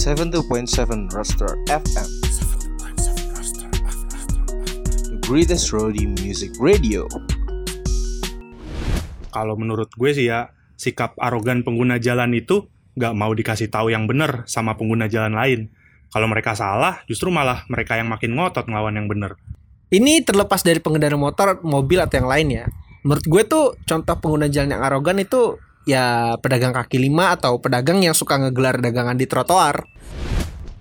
72.7 Roster FM. The greatest roadie music radio. Kalau menurut gue sih ya, sikap arogan pengguna jalan itu nggak mau dikasih tahu yang benar sama pengguna jalan lain. Kalau mereka salah, justru malah mereka yang makin ngotot ngelawan yang benar. Ini terlepas dari pengendara motor, mobil atau yang lain ya. Menurut gue tuh contoh pengguna jalan yang arogan itu ya pedagang kaki lima atau pedagang yang suka ngegelar dagangan di trotoar.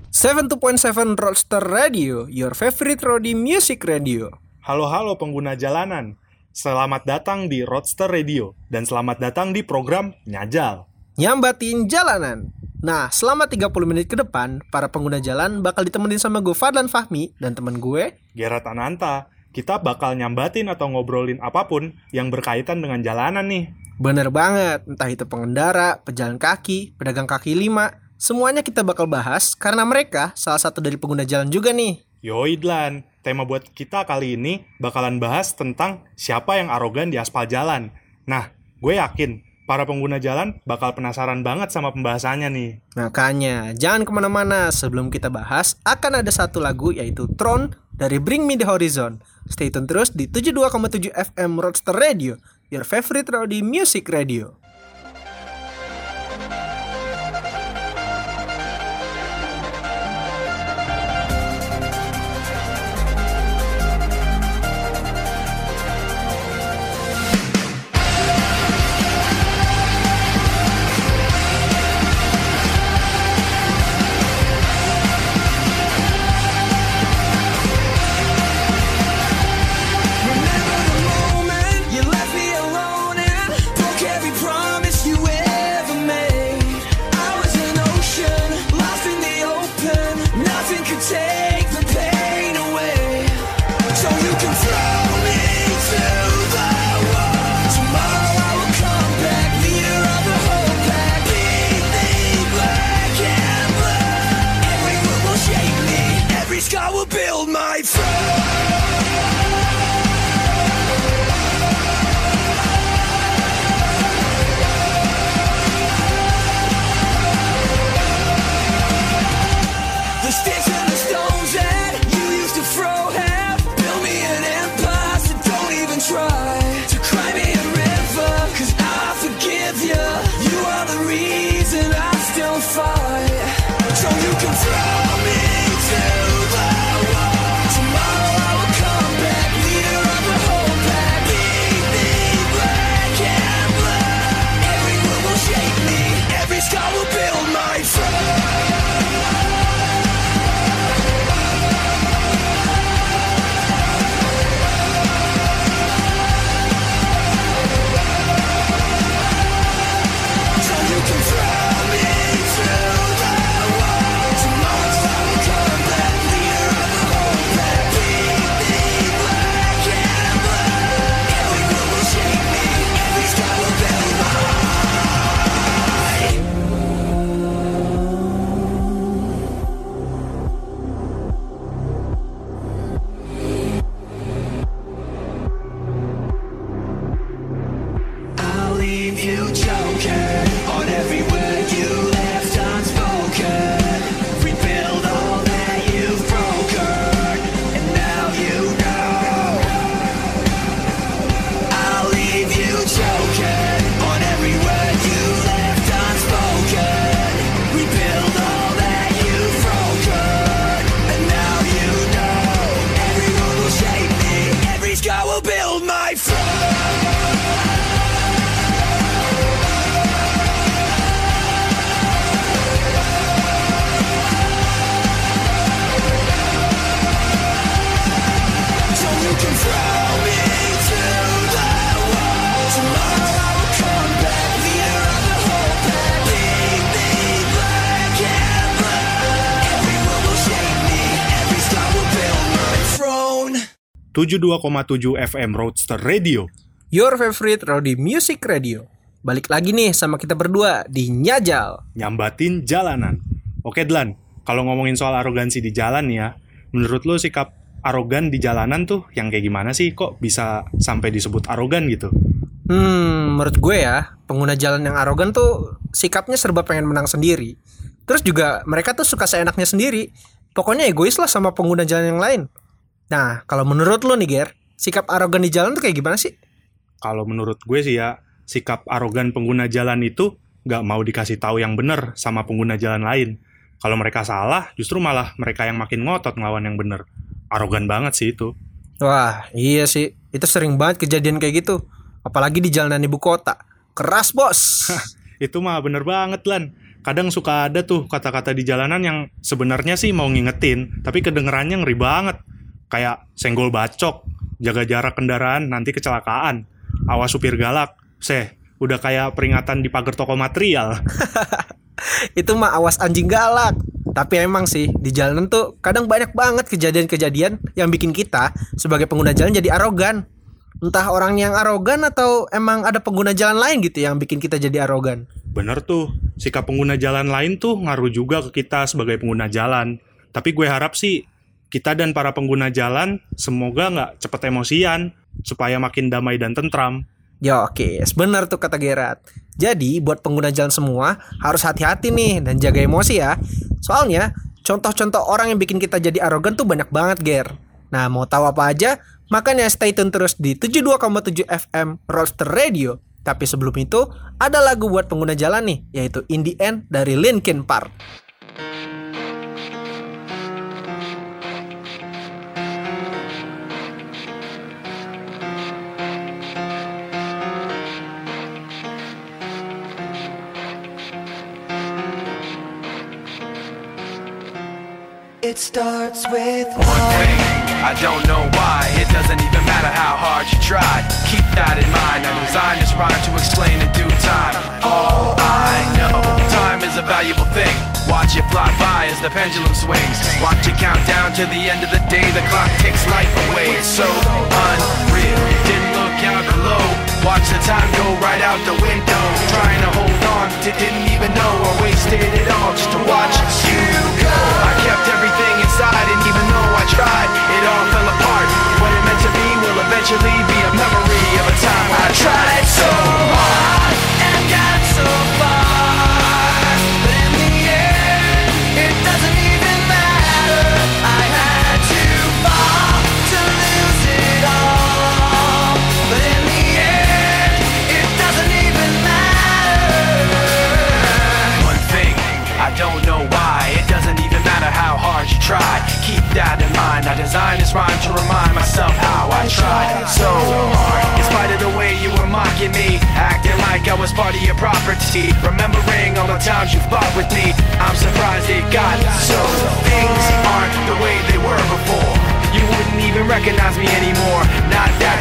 72.7 Roadster Radio, your favorite roadie music radio. Halo-halo pengguna jalanan, selamat datang di Roadster Radio dan selamat datang di program Nyajal. Nyambatin jalanan. Nah, selama 30 menit ke depan, para pengguna jalan bakal ditemenin sama gue Fadlan Fahmi dan temen gue Gerat Ananta, kita bakal nyambatin atau ngobrolin apa pun yang berkaitan dengan jalanan nih. Bener banget, entah itu pengendara, pejalan kaki, pedagang kaki lima, semuanya kita bakal bahas karena mereka salah satu dari pengguna jalan juga nih. Yoi Dlan, tema buat kita kali ini bakalan bahas tentang siapa yang arogan di aspal jalan. Nah, gue yakin para pengguna jalan bakal penasaran banget sama pembahasannya nih. Makanya, jangan ke mana-mana sebelum kita bahas, akan ada satu lagu yaitu Tron dari Bring Me The Horizon. Stay tune terus di 72,7 FM Roadster Radio, your favorite roadie music radio. 72,7 FM Roadster Radio. Your favorite roadie music radio. Balik lagi nih sama kita berdua di Nyajal. Nyambatin jalanan. Oke Dlan, kalau ngomongin soal arogansi di jalan ya, menurut lo sikap arogan di jalanan tuh yang kayak gimana sih? Kok bisa sampai disebut arogan gitu? Hmm, menurut gue ya, pengguna jalan yang arogan tuh sikapnya serba pengen menang sendiri. Terus juga mereka tuh suka seenaknya sendiri. Pokoknya egois lah sama pengguna jalan yang lain. Nah, kalau menurut lo nih, Ger, sikap arogan di jalan tuh kayak gimana sih? Kalau menurut gue sih ya, sikap arogan pengguna jalan itu nggak mau dikasih tahu yang benar sama pengguna jalan lain. Kalau mereka salah, justru malah mereka yang makin ngotot ngelawan yang benar. Arogan banget sih itu. Wah, iya sih. Itu sering banget kejadian kayak gitu. Apalagi di jalanan ibu kota. Keras, Bos. Itu mah bener banget, Lan. Kadang suka ada tuh kata-kata di jalanan yang sebenarnya sih mau ngingetin, tapi kedengerannya ngeri banget. Kayak senggol bacok, jaga jarak kendaraan, nanti kecelakaan. Awas supir galak. Seh, udah kayak peringatan di pagar toko material. itu mah awas anjing galak. Tapi emang sih di jalanan tuh kadang banyak banget kejadian-kejadian yang bikin kita sebagai pengguna jalan jadi arogan. Entah orang yang arogan atau emang ada pengguna jalan lain gitu yang bikin kita jadi arogan. Bener tuh, sikap pengguna jalan lain tuh ngaruh juga ke kita sebagai pengguna jalan. Tapi gue harap sih kita dan para pengguna jalan semoga nggak cepet emosian supaya makin damai dan tentram. Ya oke, benar tuh kata Gerat. Jadi buat pengguna jalan semua harus hati-hati nih dan jaga emosi ya. Soalnya contoh-contoh orang yang bikin kita jadi arogan tuh banyak banget Ger. Nah mau tahu apa aja? Makanya stay tune terus di 72,7 FM Roadster Radio. Tapi sebelum itu ada lagu buat pengguna jalan nih, yaitu In The End dari Linkin Park. Starts with One thing, I don't know why. It doesn't even matter how hard you tried. Keep that in mind. I designed this rhyme to explain in due time. All I know, time is a valuable thing. Watch it fly by as the pendulum swings. Watch it count down to the end of the day. The clock takes life away. It's so unreal. Didn't look out below. Watch the time go right out the window. Trying to hold on to didn't even know I wasted it all just to watch you go. I kept everything inside, and even though I tried, it all fell apart. What it meant to be will eventually be a memory of a time I tried so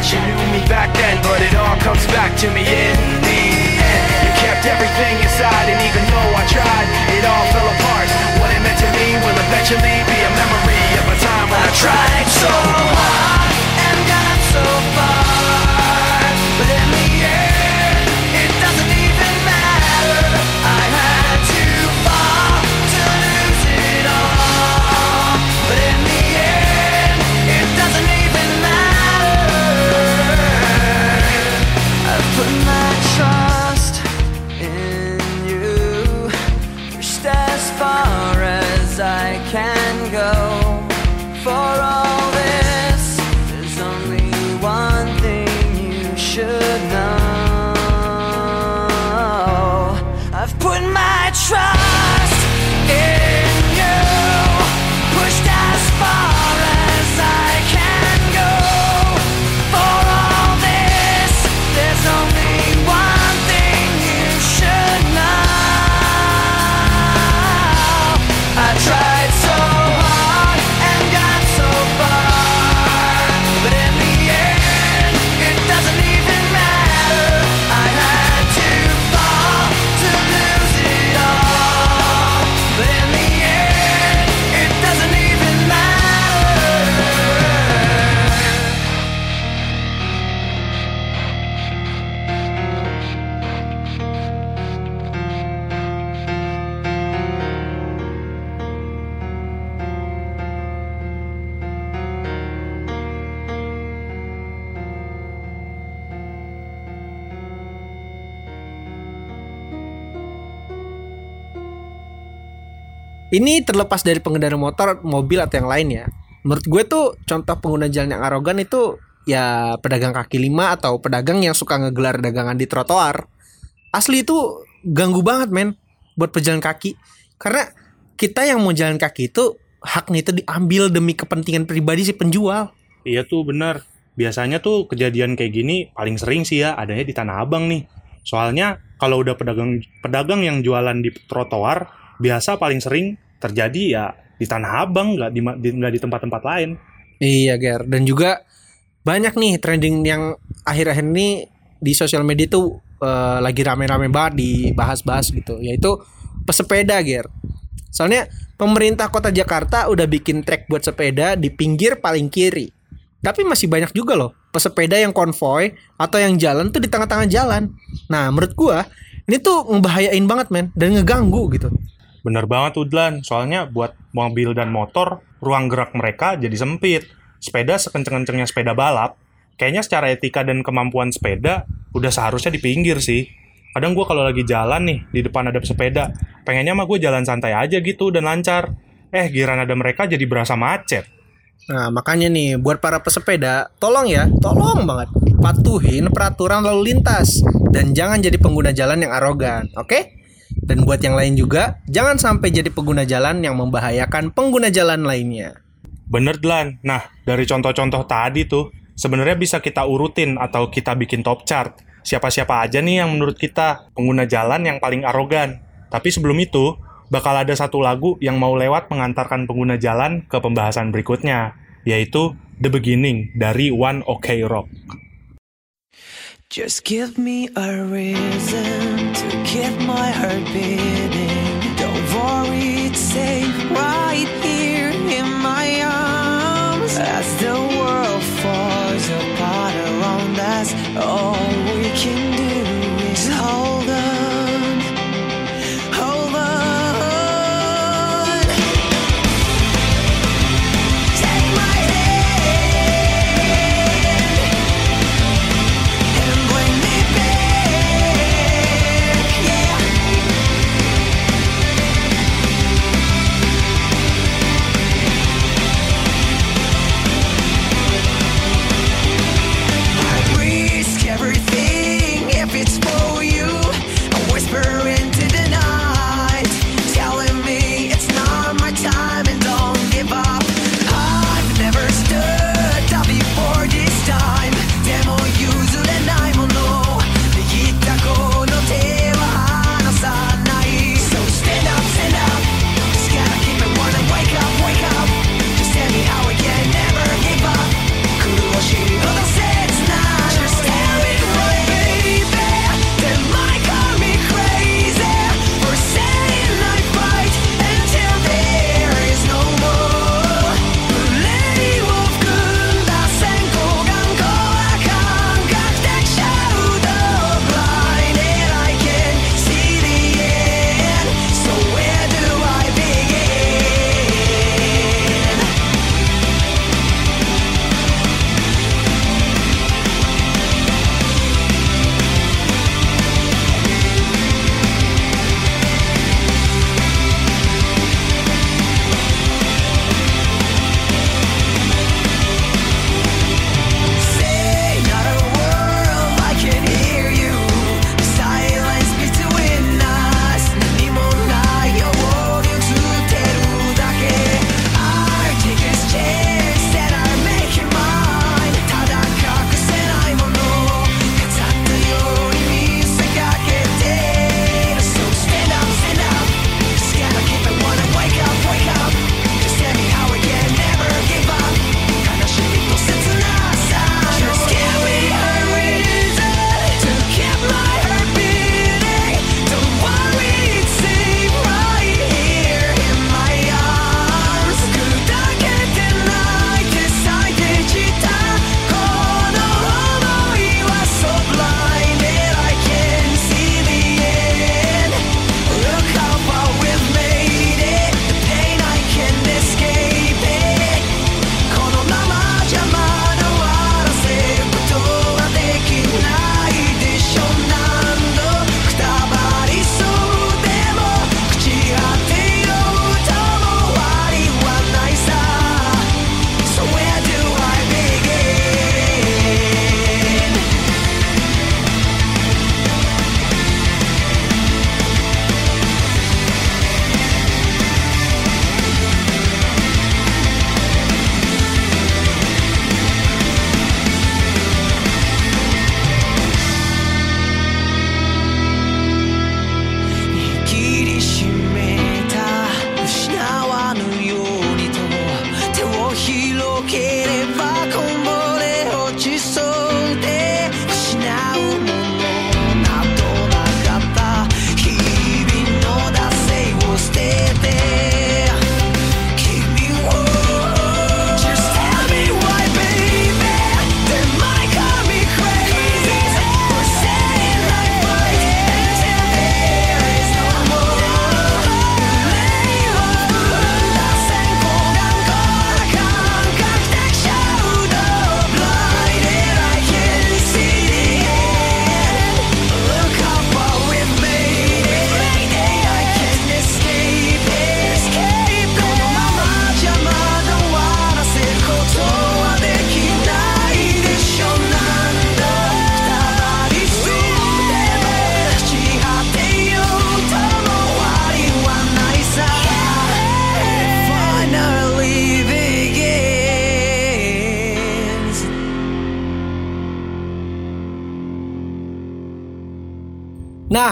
you knew me back then, but it all comes back to me in the end. You kept everything inside, and even though I tried, it all fell apart. What it meant to me will eventually Ini terlepas dari pengendara motor, mobil atau yang lain ya. Menurut gue tuh contoh pengguna jalan yang arogan itu ya pedagang kaki lima atau pedagang yang suka ngegelar dagangan di trotoar. Asli itu ganggu banget men buat pejalan kaki. Karena kita yang mau jalan kaki itu haknya itu diambil demi kepentingan pribadi si penjual. Iya tuh bener. Biasanya tuh kejadian kayak gini paling sering sih ya adanya di Tanah Abang nih. Soalnya kalau udah pedagang pedagang yang jualan di trotoar biasa paling sering terjadi ya di Tanah Abang nggak di nggak di tempat-tempat lain. Iya, Ger. Dan juga banyak nih trending yang akhir-akhir ini di sosial media tuh eh, lagi rame-rame banget dibahas-bahas gitu, yaitu pesepeda, Ger. Soalnya pemerintah kota Jakarta udah bikin trek buat sepeda di pinggir paling kiri. Tapi masih banyak juga loh pesepeda yang konvoy atau yang jalan tuh di tengah-tengah jalan. Nah, menurut gua ini tuh ngebahayain banget, men, dan ngeganggu gitu. Bener banget Udlan, soalnya buat mobil dan motor, ruang gerak mereka jadi sempit. Sepeda sekenceng-kencengnya sepeda balap, kayaknya secara etika dan kemampuan sepeda, udah seharusnya di pinggir sih. Kadang gue kalau lagi jalan nih, di depan ada sepeda, pengennya mah gue jalan santai aja gitu dan lancar. Eh, giran ada mereka jadi berasa macet. Nah, makanya nih buat para pesepeda, tolong ya, tolong banget patuhin peraturan lalu lintas dan jangan jadi pengguna jalan yang arogan, oke? Dan buat yang lain juga, jangan sampai jadi pengguna jalan yang membahayakan pengguna jalan lainnya. Bener Dlan. Nah, dari contoh-contoh tadi tuh, sebenarnya bisa kita urutin atau kita bikin top chart. Siapa-siapa aja nih yang menurut kita pengguna jalan yang paling arogan. Tapi sebelum itu, bakal ada satu lagu yang mau lewat mengantarkan pengguna jalan ke pembahasan berikutnya, yaitu The Beginning dari One OK Rock. Just give me a reason to keep my heart beating. Don't worry, it's safe right here in my arms. As the world falls apart around us, all we can do is hold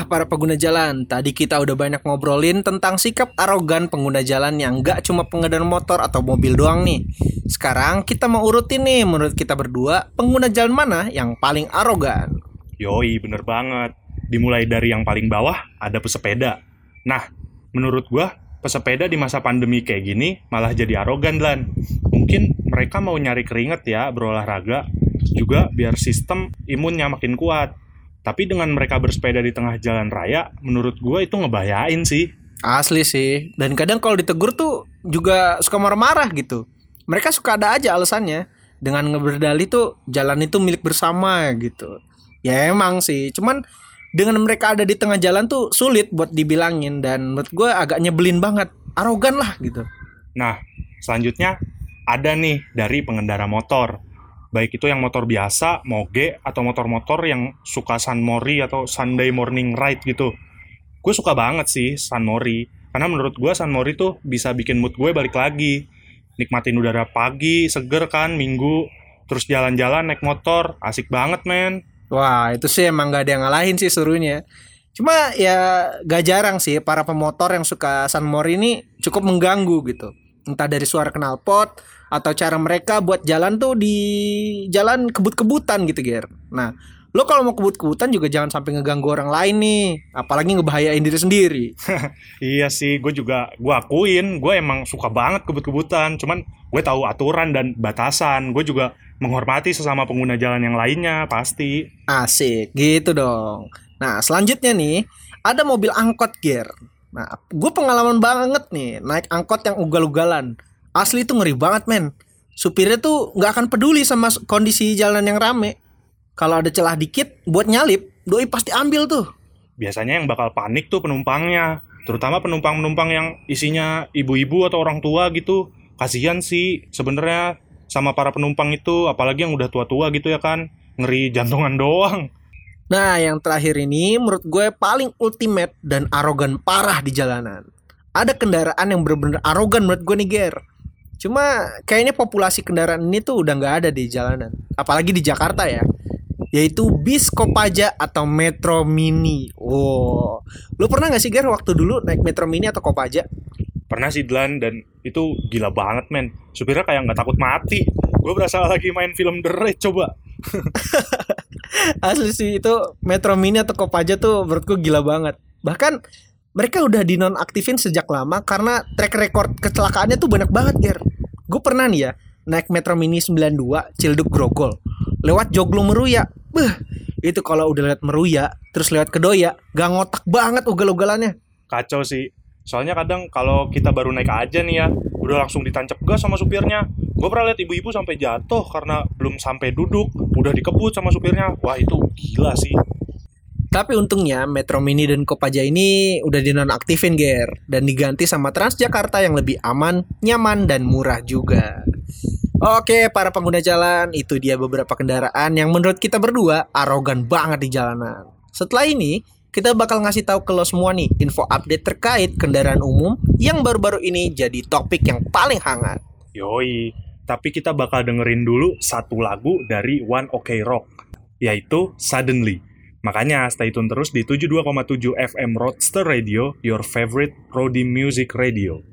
para pengguna jalan, tadi kita udah banyak ngobrolin tentang sikap arogan pengguna jalan yang nggak cuma pengendara motor atau mobil doang nih. Sekarang kita mau urutin nih, menurut kita berdua, pengguna jalan mana yang paling arogan? Yoi, bener banget. Dimulai dari yang paling bawah, ada pesepeda. Nah, menurut gua, pesepeda di masa pandemi kayak gini malah jadi arogan, Lan. Mungkin mereka mau nyari keringet ya berolahraga, juga biar sistem imunnya makin kuat. Tapi dengan mereka bersepeda di tengah jalan raya, menurut gua itu ngebayain sih. Asli sih. Dan kadang kalau ditegur tuh juga suka marah-marah gitu. Mereka suka ada aja alasannya. Dengan ngeberdali tuh jalan itu milik bersama gitu. Ya emang sih. Cuman dengan mereka ada di tengah jalan tuh sulit buat dibilangin. Dan menurut gue agak nyebelin banget. Arogan lah gitu. Nah, selanjutnya ada nih dari pengendara motor. Baik itu yang motor biasa, moge, atau motor-motor yang suka San Mori atau Sunday morning ride gitu. Gue suka banget sih San Mori. Karena menurut gue San Mori tuh bisa bikin mood gue balik lagi. Nikmatin udara pagi, seger kan, minggu. Terus jalan-jalan naik motor, asik banget men. Wah itu sih emang gak ada yang ngalahin sih suruhnya. Cuma ya gak jarang sih para pemotor yang suka San Mori ini cukup mengganggu gitu. Entah dari suara knalpot atau cara mereka buat jalan tuh di jalan kebut-kebutan gitu Ger. Nah lo kalau mau kebut-kebutan juga jangan sampai ngeganggu orang lain nih. Apalagi ngebahayain diri sendiri. Iya sih, gue juga gue akuin, gue emang suka banget kebut-kebutan. Cuman gue tahu aturan dan batasan. Gue juga menghormati sesama pengguna jalan yang lainnya pasti. Asik gitu dong. Nah selanjutnya nih ada mobil angkot Ger. Nah gue pengalaman banget nih naik angkot yang ugal-ugalan. Asli itu ngeri banget men. Supirnya tuh nggak akan peduli sama kondisi jalan yang rame. Kalau ada celah dikit buat nyalip, doi pasti ambil tuh. Biasanya yang bakal panik tuh penumpangnya. Terutama penumpang-penumpang yang isinya ibu-ibu atau orang tua gitu. Kasihan sih sebenarnya sama para penumpang itu, apalagi yang udah tua-tua gitu ya kan. Ngeri jantungan doang. Nah, yang terakhir ini menurut gue paling ultimate dan arogan parah di jalanan. Ada kendaraan yang bener-bener arogan menurut gue nih, Ger. Cuma kayaknya populasi kendaraan ini tuh udah nggak ada di jalanan. Apalagi di Jakarta ya. Yaitu bis Kopaja atau Metro Mini. Wow. Lu pernah gak sih, Ger, waktu dulu naik Metro Mini atau Kopaja? Pernah sih Dlan dan itu gila banget men. Supirnya kayak nggak takut mati. Gue berasa lagi main film The Raid coba. Asli sih itu Metro Mini atau Kopaja tuh menurutku gila banget. Bahkan mereka udah dinonaktifin sejak lama karena track record kecelakaannya tuh banyak banget, Ger. Gue pernah nih ya naik Metro Mini 92 Cilduk Grogol lewat Joglo Meruya. Beh, itu kalau udah lewat Meruya terus lewat Kedoya, gak ngotak banget ugal-ugalannya. Kacau sih. Soalnya kadang kalau kita baru naik aja nih ya, udah langsung ditancap gas sama supirnya. Gue pernah lihat ibu-ibu sampai jatuh karena belum sampai duduk, udah dikebut sama supirnya. Wah itu gila sih. Tapi untungnya Metro Mini dan Kopaja ini udah dinonaktifin Ger dan diganti sama Transjakarta yang lebih aman, nyaman dan murah juga. Oke, para pengguna jalan, itu dia beberapa kendaraan yang menurut kita berdua arogan banget di jalanan. Setelah ini, kita bakal ngasih tahu ke lo semua nih info update terkait kendaraan umum yang baru-baru ini jadi topik yang paling hangat. Yoi, tapi kita bakal dengerin dulu satu lagu dari One Ok Rock, yaitu Suddenly. Makanya stay tune terus di 72,7 FM Roadster Radio, your favorite roadie music radio.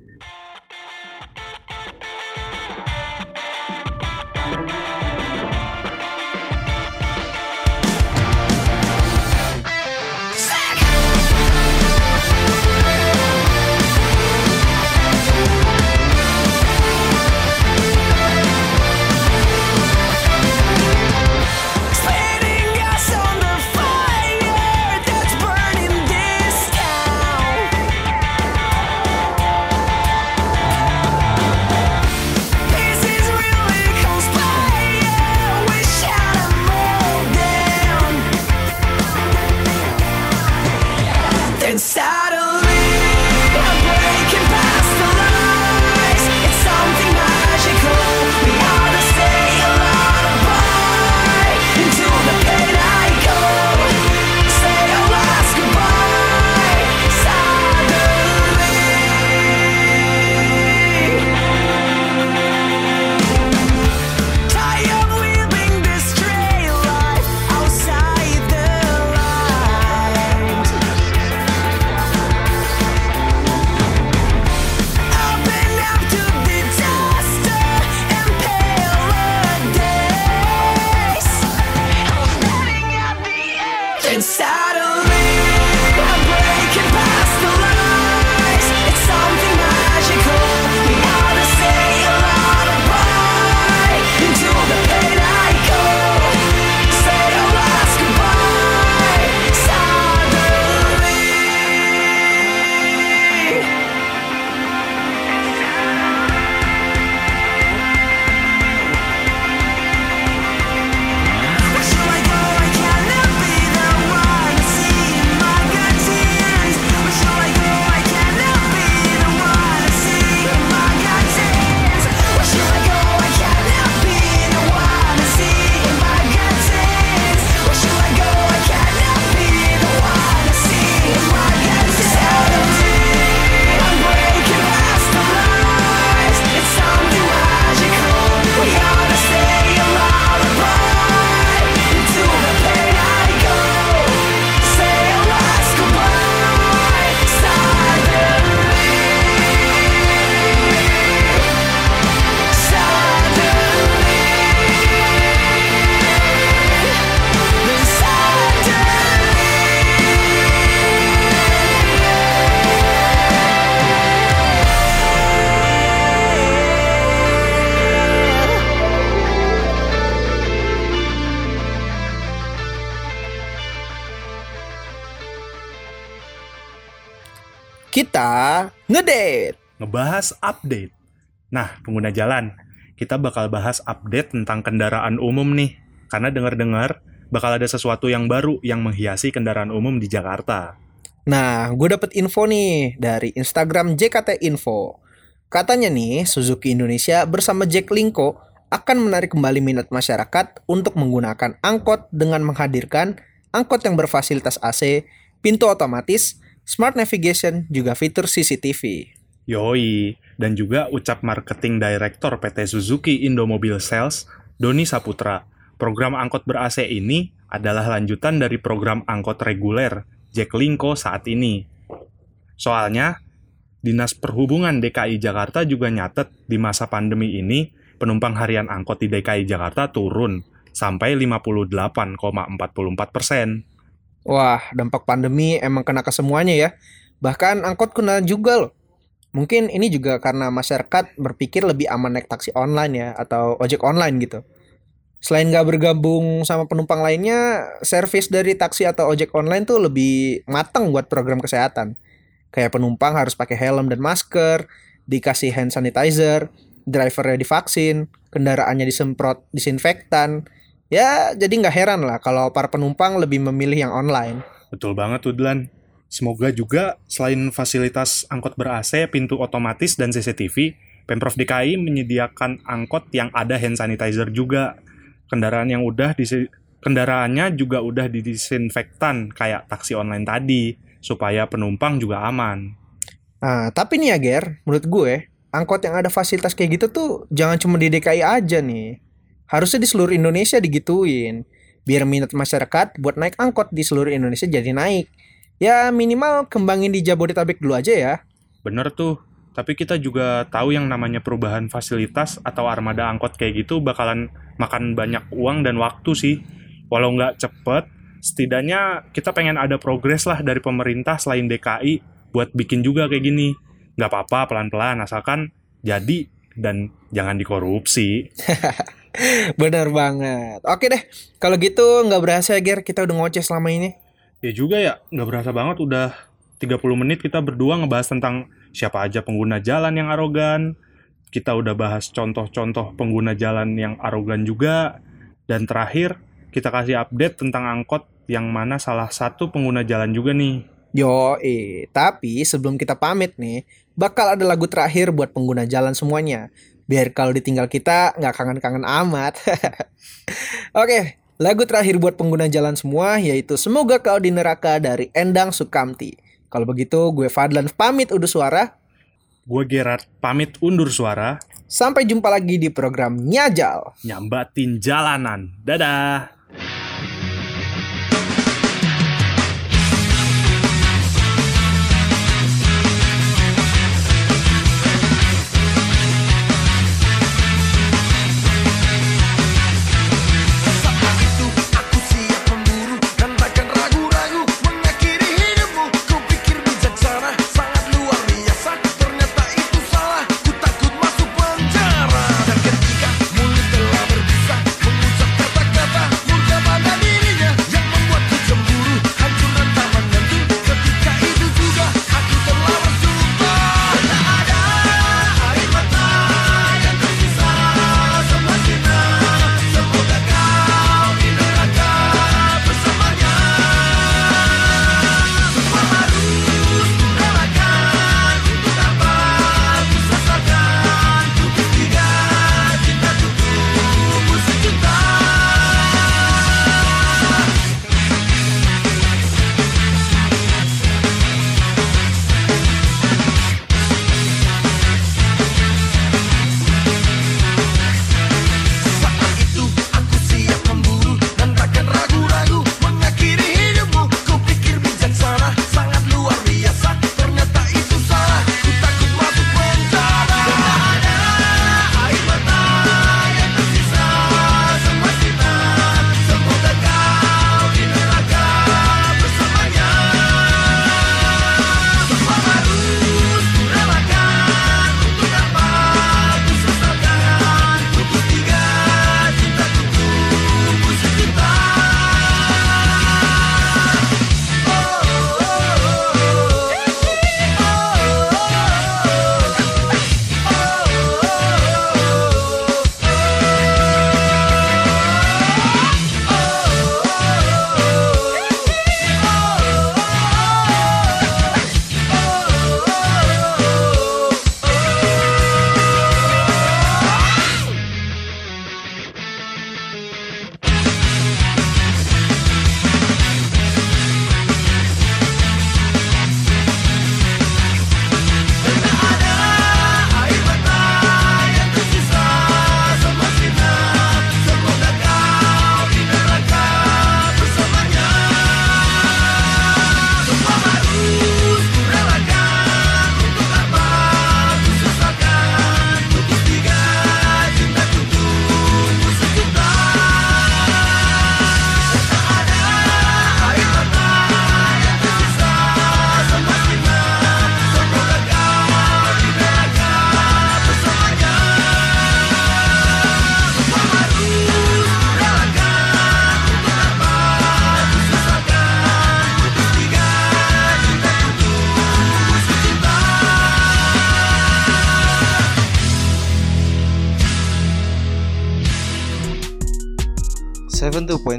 Kita ngedate. Ngebahas update. Nah, pengguna jalan, kita bakal bahas update tentang kendaraan umum nih. Karena dengar-dengar bakal ada sesuatu yang baru yang menghiasi kendaraan umum di Jakarta. Nah, gue dapet info nih dari Instagram JKT Info. Katanya nih, Suzuki Indonesia bersama Jack Linko akan menarik kembali minat masyarakat untuk menggunakan angkot dengan menghadirkan angkot yang berfasilitas AC, pintu otomatis, smart navigation, juga fitur CCTV. Yoi, dan juga ucap marketing director PT Suzuki Indomobil Sales, Doni Saputra. Program angkot ber-AC ini adalah lanjutan dari program angkot reguler Jack Linko saat ini. Soalnya, Dinas Perhubungan DKI Jakarta juga nyatet di masa pandemi ini penumpang harian angkot di DKI Jakarta turun sampai 58,44 persen. Wah, dampak pandemi emang kena ke semuanya ya. Bahkan angkot kena juga loh. Mungkin ini juga karena masyarakat berpikir lebih aman naik taksi online ya atau ojek online gitu. Selain nggak bergabung sama penumpang lainnya, servis dari taksi atau ojek online tuh lebih matang buat program kesehatan. Kayak penumpang harus pakai helm dan masker, dikasih hand sanitizer, drivernya divaksin, kendaraannya disemprot disinfektan. Ya, jadi nggak heran lah kalau para penumpang lebih memilih yang online. Betul banget tuh, Dlan. Semoga juga selain fasilitas angkot ber-AC, pintu otomatis, dan CCTV, Pemprov DKI menyediakan angkot yang ada hand sanitizer juga. Kendaraan yang udah disi- kendaraannya juga udah didisinfektan kayak taksi online tadi, supaya penumpang juga aman. Nah, tapi nih ya Ger, menurut gue, angkot yang ada fasilitas kayak gitu tuh jangan cuma di DKI aja nih. Harusnya di seluruh Indonesia digituin. Biar minat masyarakat buat naik angkot di seluruh Indonesia jadi naik. Ya minimal kembangin di Jabodetabek dulu aja ya. Bener tuh, tapi kita juga tahu yang namanya perubahan fasilitas atau armada angkot kayak gitu bakalan makan banyak uang dan waktu sih. Walau nggak cepet, setidaknya kita pengen ada progres lah dari pemerintah selain DKI buat bikin juga kayak gini. Nggak apa-apa, pelan-pelan, asalkan jadi dan jangan dikorupsi. Bener banget. Oke deh, kalau gitu nggak berasa ya Ger, kita udah ngoceh selama ini. Ya juga ya, nggak berasa banget udah 30 menit kita berdua ngebahas tentang siapa aja pengguna jalan yang arogan. Kita udah bahas contoh-contoh pengguna jalan yang arogan juga. Dan terakhir, kita kasih update tentang angkot yang mana salah satu pengguna jalan juga nih. Yo, eh, tapi sebelum kita pamit nih, bakal ada lagu terakhir buat pengguna jalan semuanya. Biar kalau ditinggal kita nggak kangen-kangen amat. Oke, lagu terakhir buat pengguna jalan semua yaitu Semoga Kau di Neraka dari Endang Sukamti. Kalau begitu, gue Fadlan pamit udah suara. Gue Gerard pamit undur suara, Sampai jumpa lagi di program Nyajal. nyambatin jalanan. Dadah!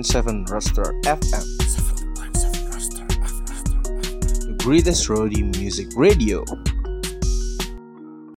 72.7 Roster FM. The greatest roadie music radio.